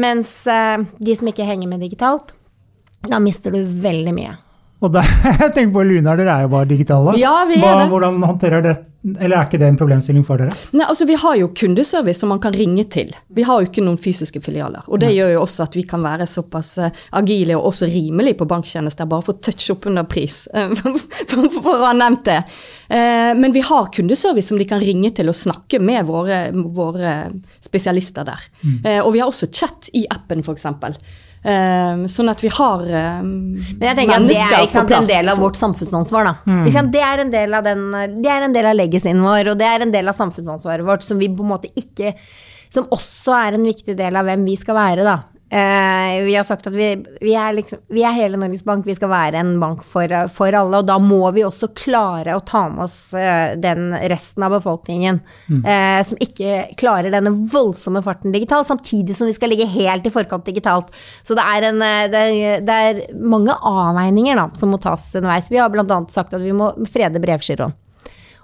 Mens eh, de som ikke henger med digitalt, da mister du veldig mye. Og der, <laughs> jeg tenker på Lunar, dere er jo bare digitale. Ja, vi er Hva, det. Hvordan håndterer det eller er ikke det en problemstilling for dere? Nei, altså Vi har jo kundeservice som man kan ringe til. Vi har jo ikke noen fysiske filialer. og Det Nei. gjør jo også at vi kan være såpass uh, agile og også rimelig på banktjenester, bare for å touche opp under pris, uh, <laughs> for, å ha nevnt det. Uh, men vi har kundeservice som de kan ringe til og snakke med våre, våre spesialister der. Mm. og vi har også chat i appen, f.eks. Um, sånn at vi har um, Men jeg tenker at det er sant, en del av vårt samfunnsansvar, da. Mm. Det er en del av den Det er en del av legacyen vår, og det er en del av samfunnsansvaret vårt som vi på en måte ikke Som også er en viktig del av hvem vi skal være, da. Uh, vi har sagt at vi, vi, er liksom, vi, er hele Norges Bank, vi skal være en bank for, for, alle. Og da må vi også klare å ta med oss uh, den resten av befolkningen mm. uh, som ikke klarer denne voldsomme farten digitalt, samtidig som vi skal ligge helt i forkant digitalt. Så det er, en, det er, det er mange avveininger da, som må tas underveis. Vi har bl.a. sagt at vi må frede brevgiroen.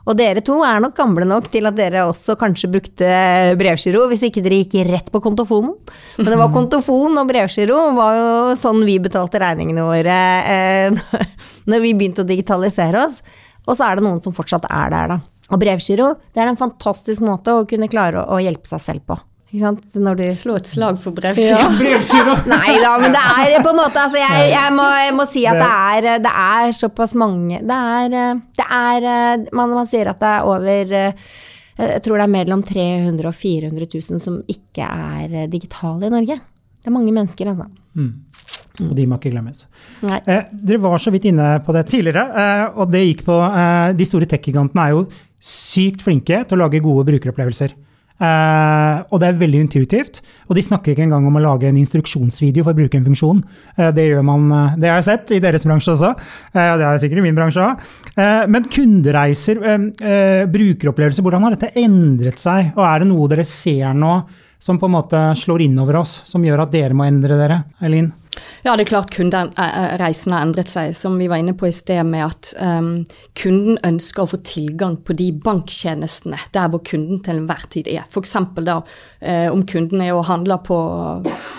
Og dere to er nok gamle nok til at dere også kanskje brukte brevgiro, hvis ikke dere gikk rett på kontofonen. Men det var <laughs> kontofon og brevgiro var jo sånn vi betalte regningene våre eh, <laughs> når vi begynte å digitalisere oss. Og så er det noen som fortsatt er der, da. Og brevgiro, det er en fantastisk måte å kunne klare å, hjelpe seg selv på. Du... Slå et slag for brevskiva. Ja. <laughs> <laughs> Nei da, men det er på en måte altså jeg, jeg, må, jeg, må, si at det er, det er såpass mange Det er, det er man, man, sier at det er over Jeg tror det er mellom 300 og 400 000 som ikke er digitale i Norge. Det er mange mennesker, altså. Mm. Og de må ikke glemmes. Eh, dere var så vidt inne på det tidligere, eh, og det gikk på eh, De store tech-gigantene er jo sykt flinke til å lage gode brukeropplevelser. Uh, og det er veldig intuitivt. Og de snakker ikke engang om å lage en instruksjonsvideo for å bruke en funksjon. Uh, det, man, uh, det har jeg sett i deres bransje også, og det har jeg sikkert i min bransje òg. men kundereiser, brukeropplevelser, hvordan har dette endret seg? Og er det noe dere ser nå som på en måte slår innover oss, som gjør at dere må endre dere, Eileen? Ja, det er klart kundereisen har endret seg, som vi var inne på i sted, med at um, kunden ønsker å få tilgang på de banktjenestene der hvor kunden til enhver tid er. F.eks. da uh, om kunden er og handler på,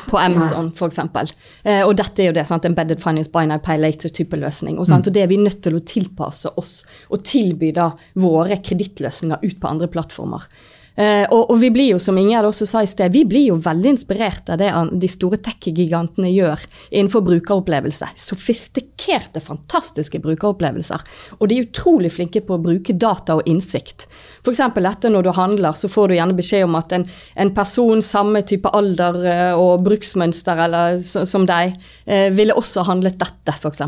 på Amazon, f.eks. Uh, og dette er jo det, sant, embedded finance buy now pay later-type løsning. Og, sant, og det er vi nødt til å tilpasse oss og tilby da våre kredittløsninger ut på andre plattformer. Uh, og, og, vi blir jo, som Ingjerd også sa i sted, vi blir jo veldig inspirert av det de store tech-gigantene gjør innenfor brukeropplevelse. Sofistikerte, fantastiske brukeropplevelser. Og de er utrolig flinke på å bruke data og innsikt. F.eks. dette når du handler, så får du gjerne beskjed om at en, en person samme type alder uh, og bruksmønster eller som deg, uh, ville også handlet dette, f.eks.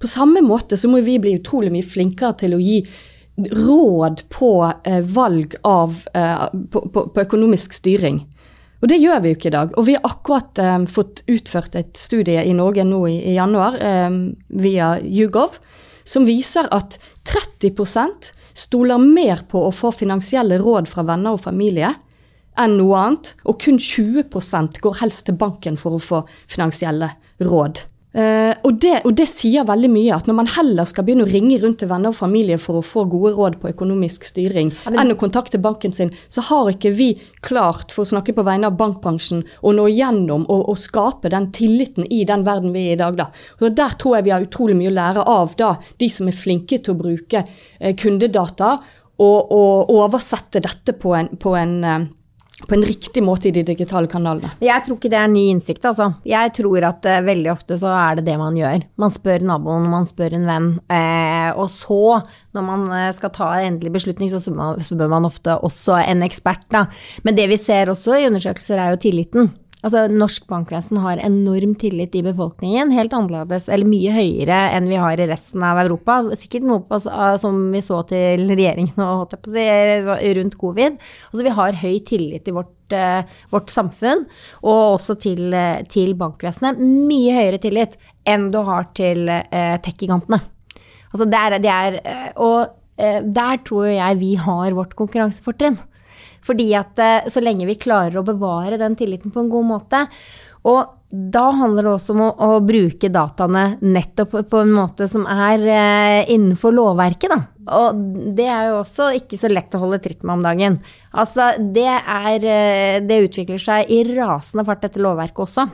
På samme måte så må vi bli utrolig mye flinkere til å gi råd på eh, valg av eh, på, på, på, økonomisk styring. Og det gjør vi jo ikke i dag. Og vi har akkurat eh, fått utført et studie i Norge nå i, i januar eh, via YouGov som viser at 30% stoler mer på å få finansielle råd fra venner og familie enn noe annet, og kun 20% går helst til banken for å få finansielle råd. Uh, og, det, og, det, sier veldig mye, at når man heller skal begynne å ringe rundt til venner og familie for å få gode råd på økonomisk styring, ja, men... enn å kontakte banken sin, så har ikke vi klart, for å snakke på vegne av bankbransjen, å nå gjennom og, og skape den tilliten i den verden vi er i i dag. Da. Og der tror jeg vi har utrolig mye å lære av da, de som er flinke til å bruke uh, kundedata og, og, oversette dette på en, på en uh, på en riktig måte i de digitale kanalene. Jeg tror ikke det er ny innsikt, altså. Jeg tror at uh, veldig ofte så er det det man gjør. Man spør naboen, man spør en venn. Uh, og så, når man uh, skal ta en endelig beslutning, så, spør man ofte også en ekspert, da. Men det vi ser også i undersøkelser, er jo tilliten. Altså, norsk bankvesen har enorm tillit i befolkningen, helt annerledes, eller mye høyere enn vi har i resten av Europa. Sikkert noe på, som vi så til <laughs> regjeringen og, si, rundt covid. Altså, vi har høy tillit i vårt, uh, vårt samfunn, og også til, uh, til, bankvesenet. Mye høyere tillit enn du har til uh, tech-gigantene. Altså, det er, det er, og der tror jeg vi har vårt konkurransefortrinn. Fordi at eh, så lenge vi klarer å bevare den tilliten på en god måte og da handler det også om å, å bruke dataene nettopp på en måte som er eh, innenfor lovverket, da. Og det er jo også ikke så lett å holde tritt med om dagen. Altså, det er eh, Det utvikler seg i rasende fart, dette lovverket også.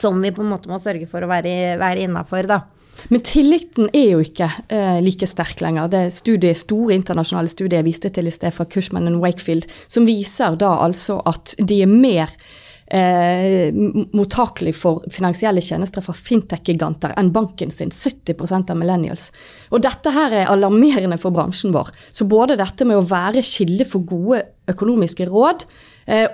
Som vi på en måte må sørge for å være, være innafor, da. Men tilliten er jo ikke eh, like sterk lenger. Det studiet, store internasjonale studiet jeg viste til i sted fra Cushman og Wakefield, som viser da altså at de er mer eh, mottakelig for finansielle tjenester fra fintech-giganter enn banken sin. 70 av millennials. Og dette her er alarmerende for bransjen vår. Så både dette med å være kilde for gode økonomiske råd,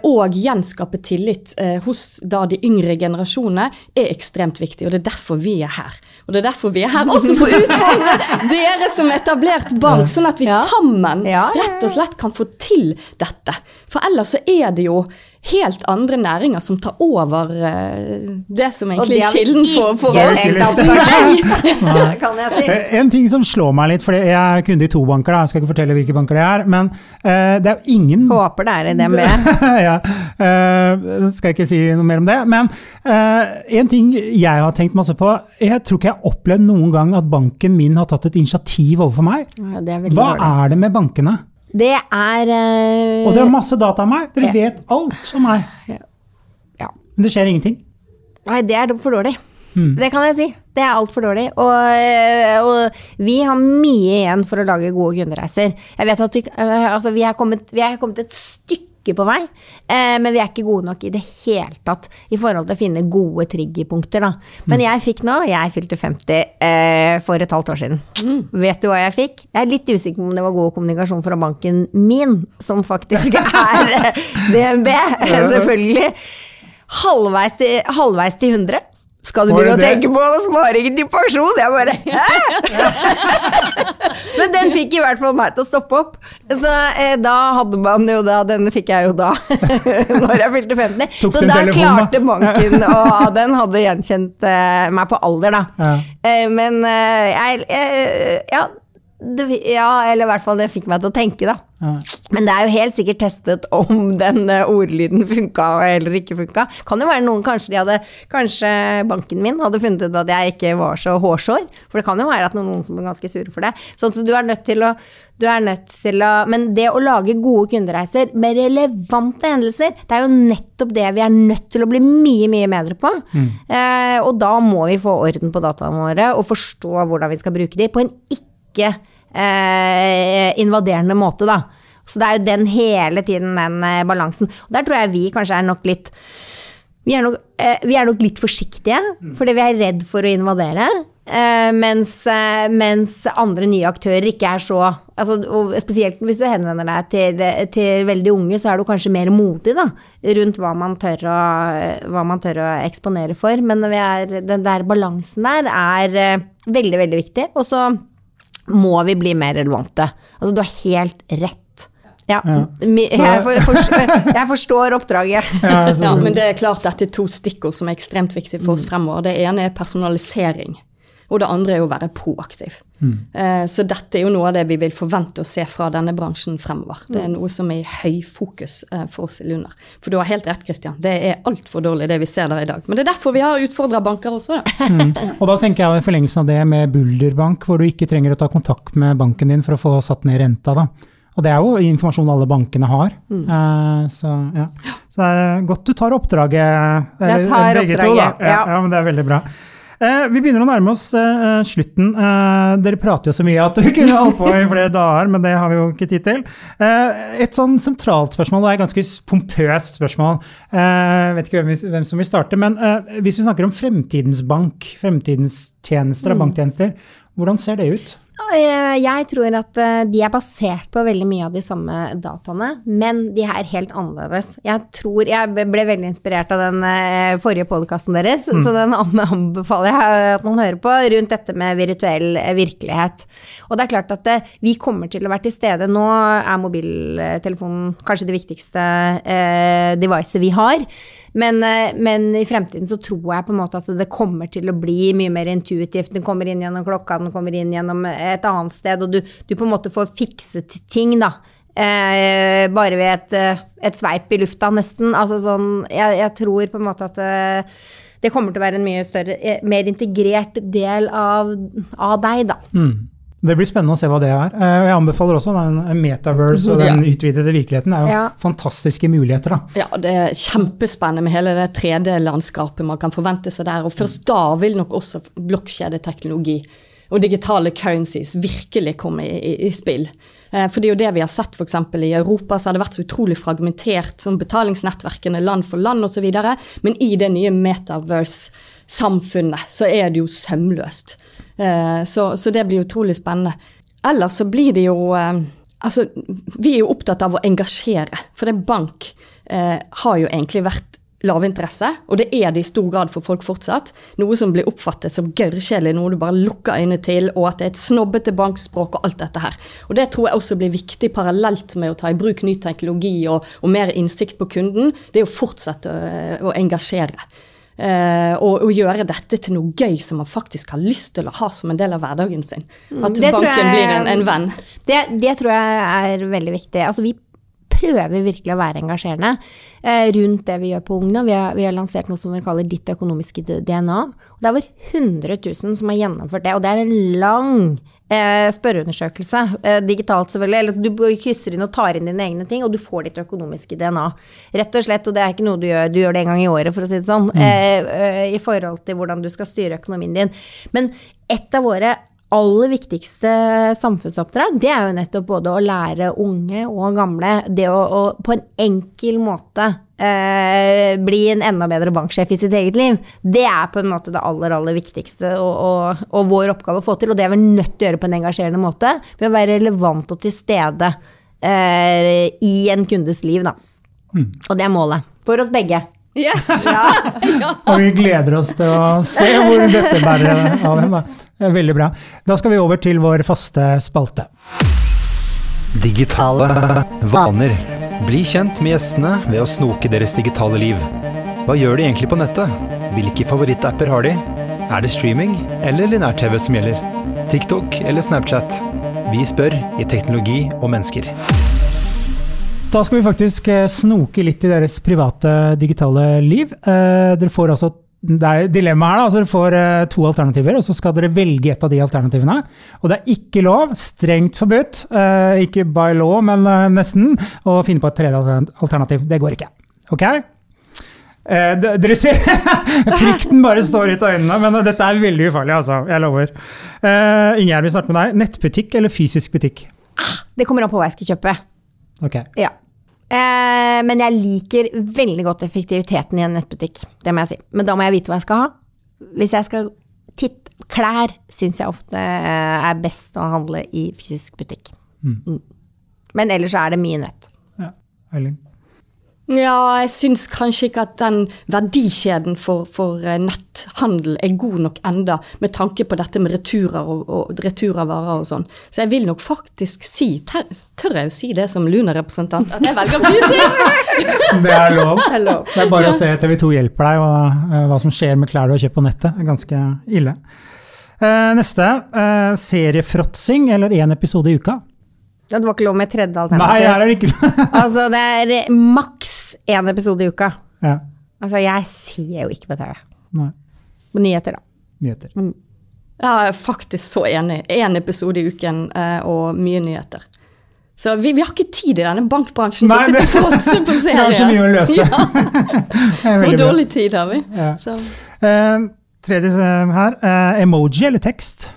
og gjenskape tillit eh, hos da de yngre generasjonene er ekstremt viktig. Og det er derfor vi er her. Og det er derfor vi er her også for å utfordre <laughs> dere som etablert bank, sånn at vi sammen rett og slett kan få til dette. For ellers så er det jo helt andre næringer som tar over uh, det som egentlig er kilden for, for oss. <laughs> kan jeg si. Eh, en ting som slår meg litt, for jeg er kunde i to banker, da. jeg skal ikke fortelle hvilke banker det er, men uh, det er jo ingen Håper det er i DNB. <laughs> ja, uh, skal jeg ikke si noe mer om det. Men en ting jeg har tenkt masse på, jeg tror ikke jeg har opplevd noen gang at banken min har tatt et initiativ overfor meg. Ja, er Hva dårlig. er det med bankene? Det er uh, Og dere har masse data om meg! Dere ja. vet alt om meg. Ja. Men det skjer ingenting? Nei, det er for dårlig. Mm. Det kan jeg si. Det er altfor dårlig. Og, eh, og, vi har mye igjen for å lage gode kundereiser. Jeg vet at vi, uh, altså, vi, er kommet, vi har kommet et stykke stykke på vei, eh, men vi er ikke gode nok i det hele tatt i forhold til å finne gode triggerpunkter, da. Men mm. jeg fikk nå, jeg fylte 50 eh, for et halvt år siden. Mm. Vet du hva jeg fikk? Jeg er litt usikker på om det var god kommunikasjon fra banken min, som faktisk <laughs> er <laughs> DNB, selvfølgelig. Halvveis til, halvveis til 100. Skal du begynne å tenke på sparingen til pensjon? Jeg bare Hæ?! <laughs> Men den fikk i hvert fall meg til å stoppe opp. Så eh, da hadde man jo da Den fikk jeg jo da, <laughs> når jeg fylte 50. Så da klarte banken Og den hadde gjenkjent eh, meg på alder, da. Ja. Eh, men eh, jeg, jeg Ja, det, ja, eller i hvert fall det fikk meg til å tenke, da. Ja. Men det er jo helt sikkert testet om <laughs> den eh, ordlyden funka eller ikke funka. Kan jo være noen, kanskje de hadde Kanskje banken min hadde funnet ut at jeg ikke var så hårsår. For det kan jo være at noen som er ganske sure for det. Så du er nødt til å du er nødt til å Men det å lage gode kundereiser med relevante hendelser, det er jo nettopp det vi er nødt til å bli mye, mye bedre på. Mm. Eh, og da må vi få orden på dataene våre og forstå hvordan vi skal bruke de på en ikke eh, invaderende måte, da. Så det er jo den hele tiden, den eh, balansen. Og der tror jeg vi kanskje er nok litt vi er, nok, eh, vi er nok litt forsiktige, mm. fordi vi er redd for å invadere. Eh, mens, eh, mens, andre nye aktører ikke er så altså, Spesielt hvis du henvender deg til, til, veldig unge, så er du kanskje mer modig da, rundt hva man, tør å, hva man tør å eksponere for. Men er, den der balansen der er eh, veldig, veldig viktig. Og så må vi bli mer relevante. Altså, du har helt rett. Ja. ja. Jeg, forstår, jeg, forstår oppdraget. <laughs> Ja, ja, men det er klart dette er to stikkord som er ekstremt viktige for oss mm. fremover. Det ene er personalisering. Og det andre er å være proaktiv. Eh, så dette er jo noe av det vi vil forvente å se fra denne bransjen fremover. Det er noe som er i høyfokus eh, for oss i Lunar. For du har helt rett, Christian. Det er altfor dårlig det vi ser der i dag. Men det er derfor vi har utfordra banker også, da. <laughs> Og da tenker jeg i forlengelsen av det med Bulderbank, hvor du ikke trenger å ta kontakt med banken din for å få satt ned renta. da. Og det er jo informasjon alle bankene har. Eh, så, ja. så det er godt du tar oppdraget, Jeg tar begge to. da. oppdraget, Ja, ja. ja, men det er veldig bra. Eh, vi begynner å nærme oss eh, slutten. Eh, dere prater jo så mye at <laughs> vi kunne holdt på i flere dager, men det har vi jo ikke tid til. Eh, et sånn sentralt spørsmål, og et ganske pompøst spørsmål. Eh, vet ikke hvem, vi- hvem som vil starte, men eh, hvis vi snakker om fremtidens bank, fremtidens tjenester og banktjenester, hvordan ser det ut? Eh, Jeg tror at eh, de er basert på veldig mye av de samme dataene, men de er helt annerledes. Jeg tror, jeg ble veldig inspirert av den eh, forrige podkasten deres, så den anbefaler jeg at man hører på, rundt dette med virtuell eh, virkelighet. Og det er klart at eh, vi kommer til å være til stede. Nå er mobiltelefonen kanskje det viktigste eh, devicet vi har. Men, eh, men i fremtiden så tror jeg på en måte at det kommer til å bli mye mer intuitivt. Den kommer inn gjennom klokka, den kommer inn gjennom et annet sted, og du, du på en måte får fikset ting, da. Eh, bare ved et, eh, et sveip i lufta, nesten. Altså sånn Jeg, jeg tror på en måte at eh, det kommer til å være en mye større, eh, mer integrert del av, av deg, da. Det blir spennende å se hva det er. Eh, Jeg anbefaler også den metaverse og den utvidede virkeligheten. Det er jo Ja. fantastiske muligheter, da. Ja, det er kjempespennende med hele det 3D-landskapet man kan forvente seg der. Og først da vil nok også blokkjedeteknologi og digitale currencies virkelig komme i, i, i spill. Eh, For det er jo det vi har sett f.eks. i Europa, så har det vært så utrolig fragmentert, som betalingsnettverkene land for land osv. Men i det nye metaverse-samfunnet så er det jo sømløst. Eh, Så, så det blir utrolig spennende. Ellers så blir det jo eh, Altså, vi er jo opptatt av å engasjere, for det bank har jo egentlig vært lavinteresse, og det er det i stor grad for folk fortsatt. Noe som blir oppfattet som gørrkjedelig, noe du bare lukker øynene til, og at det er et snobbete bankspråk og alt dette her. Og det tror jeg også blir viktig parallelt med å ta i bruk ny teknologi og, og mer innsikt på kunden. Det er å fortsette å, å engasjere. Uh, og, og gjøre dette til noe gøy som man faktisk har lyst til å ha som en del av hverdagen sin. At det banken jeg- blir en, en venn. Det, det tror jeg er veldig viktig. Altså, vi prøver virkelig å være engasjerende eh, rundt det vi gjør på Ungdom. Vi har, vi har lansert noe som vi kaller Ditt økonomiske DNA. Og det er over 100 000 som har gjennomført det, og det er en lang eh, spørreundersøkelse. Eh, digitalt, selvfølgelig. Eller, så du krysser inn og tar inn dine egne ting, og du får ditt økonomiske DNA. Rett og slett, og det er ikke noe du gjør, du gjør det en gang i året, for å si det sånn, eh, eh, i forhold til hvordan du skal styre økonomien din. Men et av våre aller viktigste samfunnsoppdrag, det er jo nettopp både å lære unge og gamle det å, å på en enkel måte eh, bli en enda bedre banksjef i sitt eget liv. Det er på en måte det aller, aller viktigste og, og, og vår oppgave å få til. Og det er vi nødt til å gjøre på en engasjerende måte ved å være relevant og til stede eh, i en kundes liv, da. Og det er målet. For oss begge. Yes! <laughs> Og vi gleder oss til å se hvor dette bærer av hen. Veldig bra. Da skal vi over til vår faste spalte. Digitale vaner. Bli kjent med gjestene ved å snoke deres digitale liv. Hva gjør de egentlig på nettet? Hvilke favorittapper har de? Er det streaming eller linær-TV som gjelder? TikTok eller Snapchat? Vi spør i Teknologi og mennesker. Da skal vi faktisk eh, snoke litt i deres private digitale liv. Eh, Dere får altså det er dilemma her, da. Altså, dere får eh, to alternativer, og så skal dere velge et av de alternativene. Og det er ikke lov, strengt forbudt, eh, ikke by law, men nesten, å finne på et tredje alternativ. Det går ikke. Ok? Eh, dere ser <laughs> Frykten bare står ut av øynene, men dette er veldig ufarlig, altså. Jeg lover. Uh, Ingjerd, vi starter med deg. Nettbutikk eller fysisk butikk? Det kommer an på hva jeg skal kjøpe. Ok. Ja. Eh, men jeg liker veldig godt effektiviteten i en nettbutikk. Det må jeg si. Men da må jeg vite hva jeg skal ha. Hvis jeg skal titte Klær syns jeg ofte eh, er best å handle i fysisk butikk. Mm. Men ellers så er det mye nett. Ja. Eileen? Ja, jeg syns kanskje ikke at den verdikjeden for, for eh, netthandel er god nok enda, med tanke på dette med returer og, og retur av varer og sånn. Så jeg vil nok faktisk si, tør, tør jeg jo si det som Luna-representant, at jeg velger fysisk! <laughs> Det er lov. Det er bare å se TV 2 hjelper deg, og eh, hva som skjer med klær du har kjøpt på nettet. Det er ganske ille. Eh, neste. Eh, seriefråtsing eller én episode i uka? Ja, Det var ikke lov med tredje Nei, her er det ikke Altså, det er maks én episode i uka. ja. Altså, jeg ser jo ikke på TV. Nei. På nyheter, da. Nyheter. Jeg er faktisk så enig. Én episode i uken eh, og mye nyheter. Så vi, vi har ikke tid i denne bankbransjen Nei, til å sitte og fråtse på Vi serier. har så mye å løse. Ja, <laughs> og dårlig tid har vi. Ja. Så. Eh, tredje eh, her. Eh, emoji eller tekst?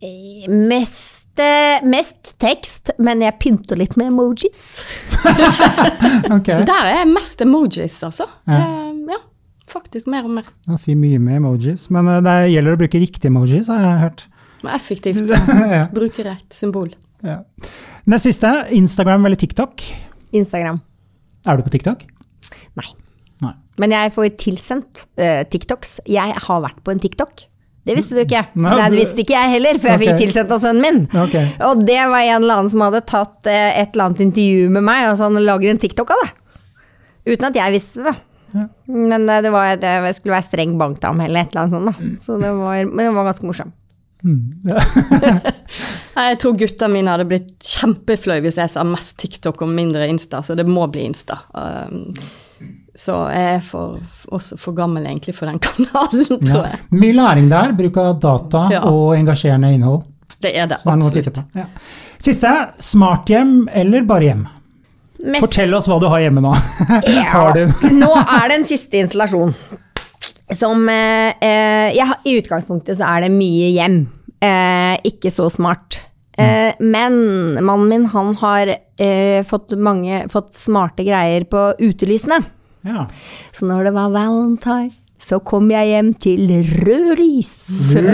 Eh, Mest, eh, mest tekst, men jeg pynter litt med emojis. <laughs> okay. Der er mest emojis, altså. Ja. Det, ja, faktisk mer og mer. Jeg sier mye med emojis, men eh, det gjelder å bruke riktige emojis, har jeg hørt. Effektivt. <laughs> ja. Bruke rett symbol. Ja. Nest siste, Instagram eller TikTok? Instagram. Er du på TikTok? Nei. Nei. Men jeg får tilsendt uh, TikToks. Jeg har vært på en TikTok. Det visste du ikke. <laughs> Nei, Nei, det visste ikke jeg heller, før jeg fikk tilsendt av sønnen min. Okay. Og det var en eller annen som hadde tatt eh, et eller annet intervju med meg, og så han lager en TikTok av det. Uten at jeg visste det. Men eh, det, var, det skulle være streng bankdame eller et eller annet sånt. Da. Så det var, men det var ganske morsom. <laughs> Jeg tror gutta mine hadde blitt kjempefløy hvis jeg sa mest TikTok og mindre Insta, så det må bli Insta. Um, så jeg er for, også for gammel egentlig for den <laughs> kanalen, tror jeg. Mye læring der, bruk av data Ja. og engasjerende innhold. Det er det er absolutt. på. Ja. Siste, smarthjem eller bare hjem? Mest- Fortell oss hva du har hjemme nå. <laughs> Har nå er det en siste installasjon. Som eh, eh, jeg, I utgangspunktet så er det mye hjem. Eh, ikke så smart. Eh, men mannen min han har eh, fått, mange, fått smarte greier på utelysene. Ja. Så når det var valentine, så kom jeg hjem til rød lys. <laughs> jeg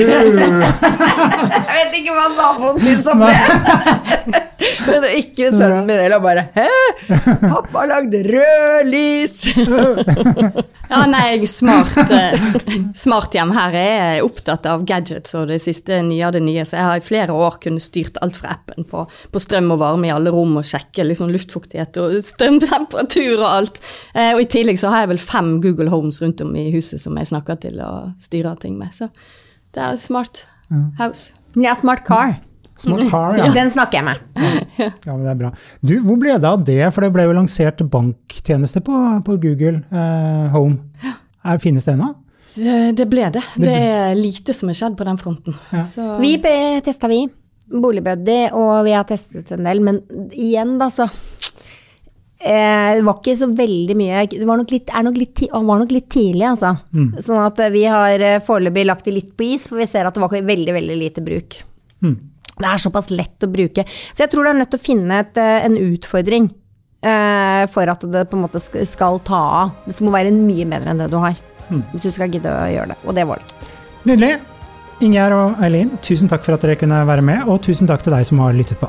vet ikke hva naboen syns om det. <laughs> Men det er ikke sønnen min heller bare Hæ? Pappa lagde rød lys! <laughs> Ja, nei, smart, eh, smart hjem her er opptatt av gadgets og det siste nye av det nye, så jeg har i flere år kunnet styrt alt fra appen på, på strøm og varme i alle rom og sjekke liksom luftfuktighet og strømtemperatur og alt. Eh, og i tillegg så har jeg vel fem Google Homes rundt om i huset som jeg snakker til og styrer ting med, så det er smart house. Ja, smart car. Smart car, ja. <laughs> Den snakker jeg med. <laughs> ja. men det er bra. Du, hvor ble det av det? For det ble jo lansert banktjeneste på, på Google eh, Home. Er, finnes det ennå? Det ble det. Det er lite som er skjedd på den fronten. Ja. Så, Vi testa vi. Boligbuddy, og vi har testet en del, men igjen, da, så eh, Det var ikke så veldig mye Det var nok litt, er nok litt, var nok litt tidlig, altså. Sånn at eh, vi har eh, foreløpig lagt det litt på is, for vi ser at det var veldig, veldig lite bruk. Det er såpass lett å bruke. Så jeg tror du er nødt til å finne et, en utfordring eh, for at det på en måte skal ta av. Det må være mye bedre enn det du har. Hvis du skal gidde å gjøre det. Og det var det ikke. Nydelig. Ingjerd og Eileen, tusen takk for at dere kunne være med, og tusen takk til deg som har lyttet på.